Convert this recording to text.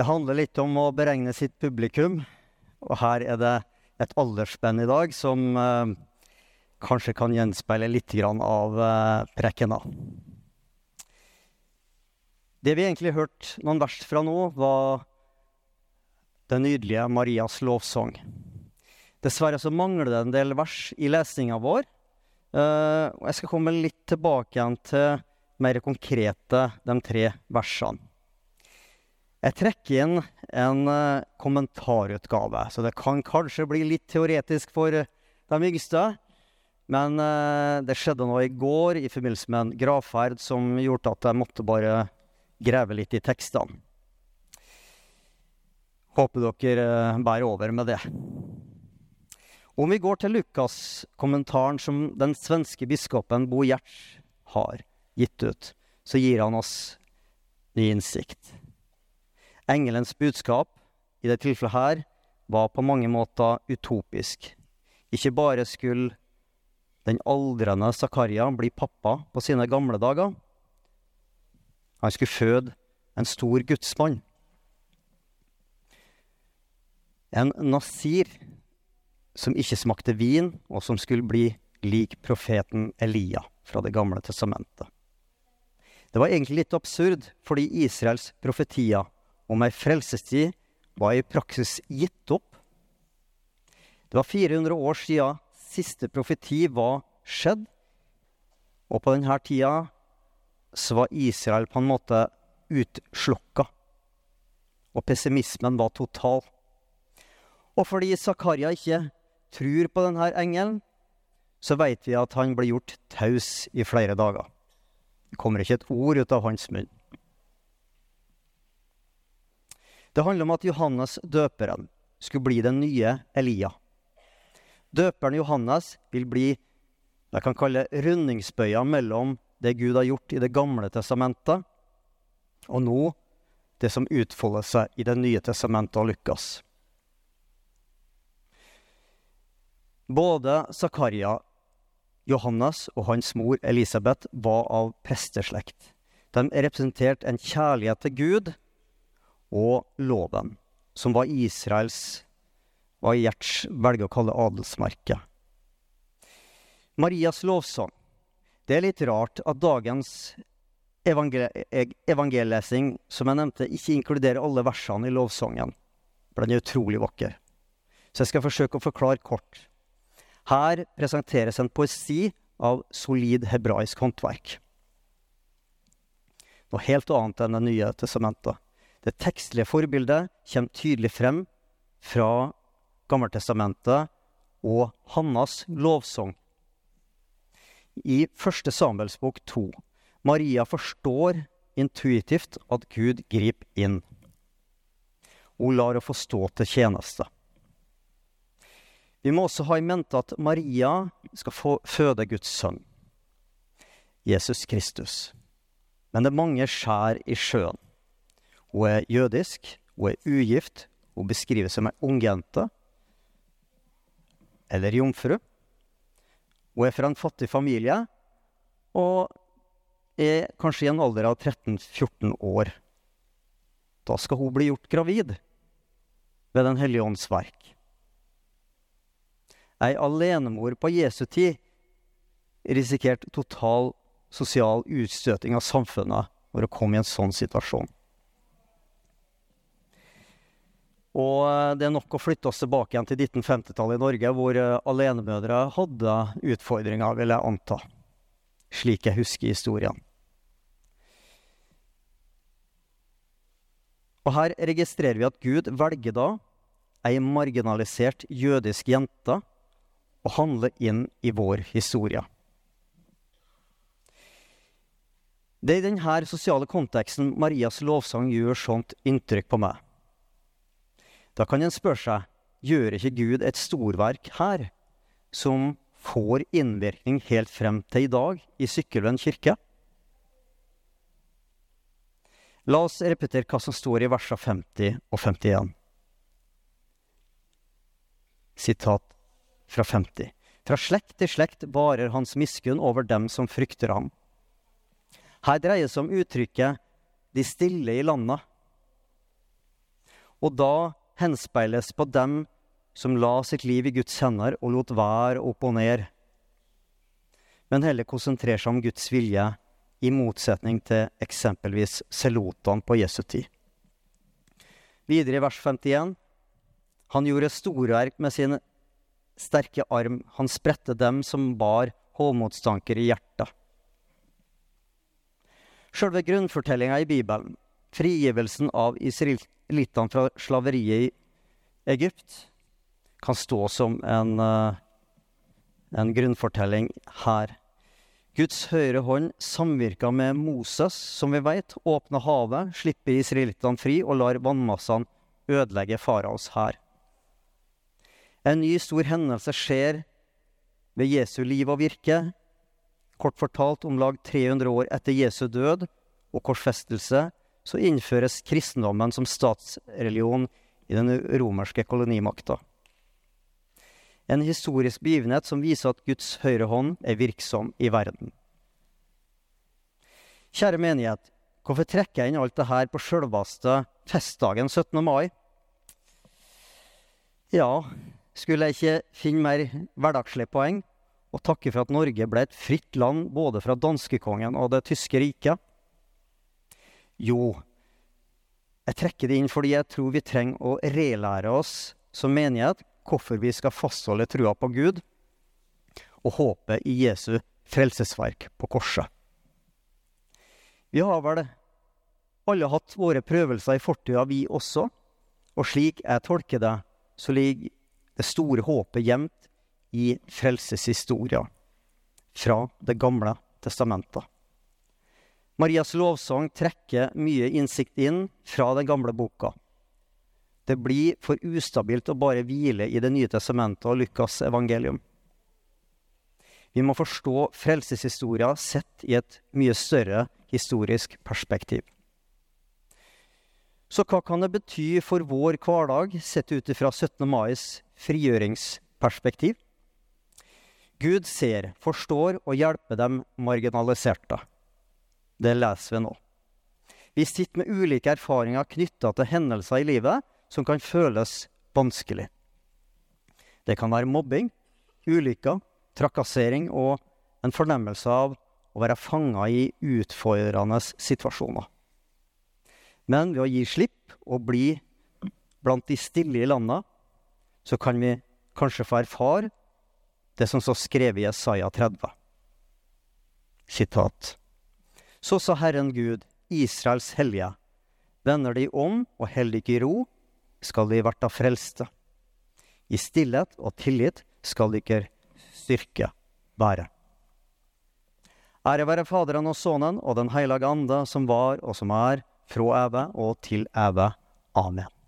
Det handler litt om å beregne sitt publikum. Og her er det et aldersspenn i dag som eh, kanskje kan gjenspeile litt av eh, prekena. Det vi egentlig hørte noen vers fra nå, var den nydelige Marias lovsang. Dessverre så mangler det en del vers i lesninga vår. Eh, og jeg skal komme litt tilbake igjen til mer konkrete de tre versene. Jeg trekker inn en uh, kommentarutgave, så det kan kanskje bli litt teoretisk for de yngste. Men uh, det skjedde noe i går i forbindelse med en gravferd som gjorde at jeg måtte bare grave litt i tekstene. Håper dere bærer over med det. Om vi går til Lukas-kommentaren som den svenske biskopen Bo Giertz har gitt ut, så gir han oss ny innsikt. Engelens budskap i det tilfellet her var på mange måter utopisk. Ikke bare skulle den aldrende Zakaria bli pappa på sine gamle dager. Han skulle føde en stor gudsmann. En nasir som ikke smakte vin, og som skulle bli lik profeten Elia fra Det gamle testamentet. Det var egentlig litt absurd, fordi Israels profetier om ei frelsestid var i praksis gitt opp. Det var 400 år sia siste profeti var skjedd, og på denne tida så var Israel på en måte utslokka. Og pessimismen var total. Og fordi Zakaria ikke tror på denne engelen, så veit vi at han blir gjort taus i flere dager. Det kommer ikke et ord ut av hans munn. Det handler om at Johannes døperen skulle bli den nye Elia. Døperen Johannes vil bli jeg kan kalle rundingsbøya mellom det Gud har gjort i Det gamle testamentet, og nå det som utfolder seg i Det nye testamentet av Lukas. Både Zakaria, Johannes og hans mor Elisabeth var av presteslekt. De representerte en kjærlighet til Gud og loven, som var Israels hva Gjerts velger å kalle adelsmerket. Marias lovsang. Det er litt rart at dagens evangellesing, som jeg nevnte, ikke inkluderer alle versene i lovsangen. For den er utrolig vakker. Så jeg skal forsøke å forklare kort. Her presenteres en poesi av solid hebraisk håndverk. Noe helt annet enn Det nye testamentet. Det tekstlige forbildet kommer tydelig frem fra Gammeltestamentet og Hannas lovsang. I første Samuels bok to. Maria forstår intuitivt at Gud griper inn. Hun lar henne få stå til tjeneste. Vi må også ha i mente at Maria skal få føde Guds sønn, Jesus Kristus. Men det er mange skjær i sjøen. Hun er jødisk, hun er ugift, hun beskrives som ei ungjente eller jomfru. Hun er fra en fattig familie og er kanskje i en alder av 13-14 år. Da skal hun bli gjort gravid ved Den hellige ånds verk. Ei alenemor på Jesu tid risikerte total sosial utstøting av samfunnet når hun kom i en sånn situasjon. Og eh, det er nok å flytte oss tilbake igjen til 1950-tallet i Norge, hvor eh, alenemødre hadde utfordringer, vil jeg anta. Slik jeg husker historien. Og her registrerer vi at Gud velger da ei marginalisert jødisk jente å handle inn i vår historie. Det er i denne sosiale konteksten Marias lovsang gjør sånt inntrykk på meg. Da kan en spørre seg gjør ikke Gud et storverk her, som får innvirkning helt frem til i dag i Sykkylven kirke? La oss repetere hva som står i versene 50 og 51. Sitat fra 50. Fra slekt til slekt varer hans miskunn over dem som frykter ham. Her dreier det seg om uttrykket 'de stille i landet'. Og da henspeiles på dem som la sitt liv i Guds hender og lot være opp og ned, men heller konsentrerer seg om Guds vilje, i motsetning til eksempelvis selotene på Jesu tid. Videre i vers 51. Han gjorde storverk med sin sterke arm. Han spredte dem som bar hovmodstanker i hjertet. Sjølve grunnfortellinga i Bibelen, frigivelsen av israelittene fra slaveriet i Egypt, kan stå som en, eh, en grunnfortelling her. Guds høyre hånd samvirka med Moses, som vi veit, åpner havet, slipper israelittene fri og lar vannmassene ødelegge faraos hær. En ny stor hendelse skjer ved Jesu liv og virke, Kort fortalt, om lag 300 år etter Jesu død og korsfestelse, så innføres kristendommen som statsreligion i den romerske kolonimakta. En historisk begivenhet som viser at Guds høyre hånd er virksom i verden. Kjære menighet, hvorfor trekker jeg inn alt dette på sjølveste festdagen 17. mai? Ja, skulle jeg ikke finne mer hverdagslige poeng, og takke for at Norge ble et fritt land både fra danskekongen og det tyske riket? Jo, jeg trekker det inn fordi jeg tror vi trenger å relære oss som menighet hvorfor vi skal fastholde trua på Gud og håpet i Jesu frelsesverk på korset. Vi har vel alle hatt våre prøvelser i fortida, vi også, og slik jeg tolker det, så ligger det store håpet gjemt i frelseshistoria fra Det gamle testamentet. Marias lovsang trekker mye innsikt inn fra den gamle boka. Det blir for ustabilt å bare hvile i Det nye testamentet og Lukas evangelium. Vi må forstå frelseshistoria sett i et mye større historisk perspektiv. Så hva kan det bety for vår hverdag sett ut fra 17. mais frigjøringsperspektiv? Gud ser, forstår og hjelper dem marginaliserte. Det leser vi nå. Vi sitter med ulike erfaringer knytta til hendelser i livet som kan føles vanskelig. Det kan være mobbing, ulykker, trakassering og en fornemmelse av å være fanga i utfordrende situasjoner. Men ved å gi slipp og bli blant de stille i landa, så kan vi kanskje få erfare det som står skrevet i Jesaja 30. Sitat. Så sa Herren Gud, Israels hellige, vender de om og heller ikke i ro, skal de verta frelste. I stillhet og tillit skal ikke styrke være. Ære være Faderen og Sønnen og Den hellige ande, som var og som er, fra evig og til evig. Amen.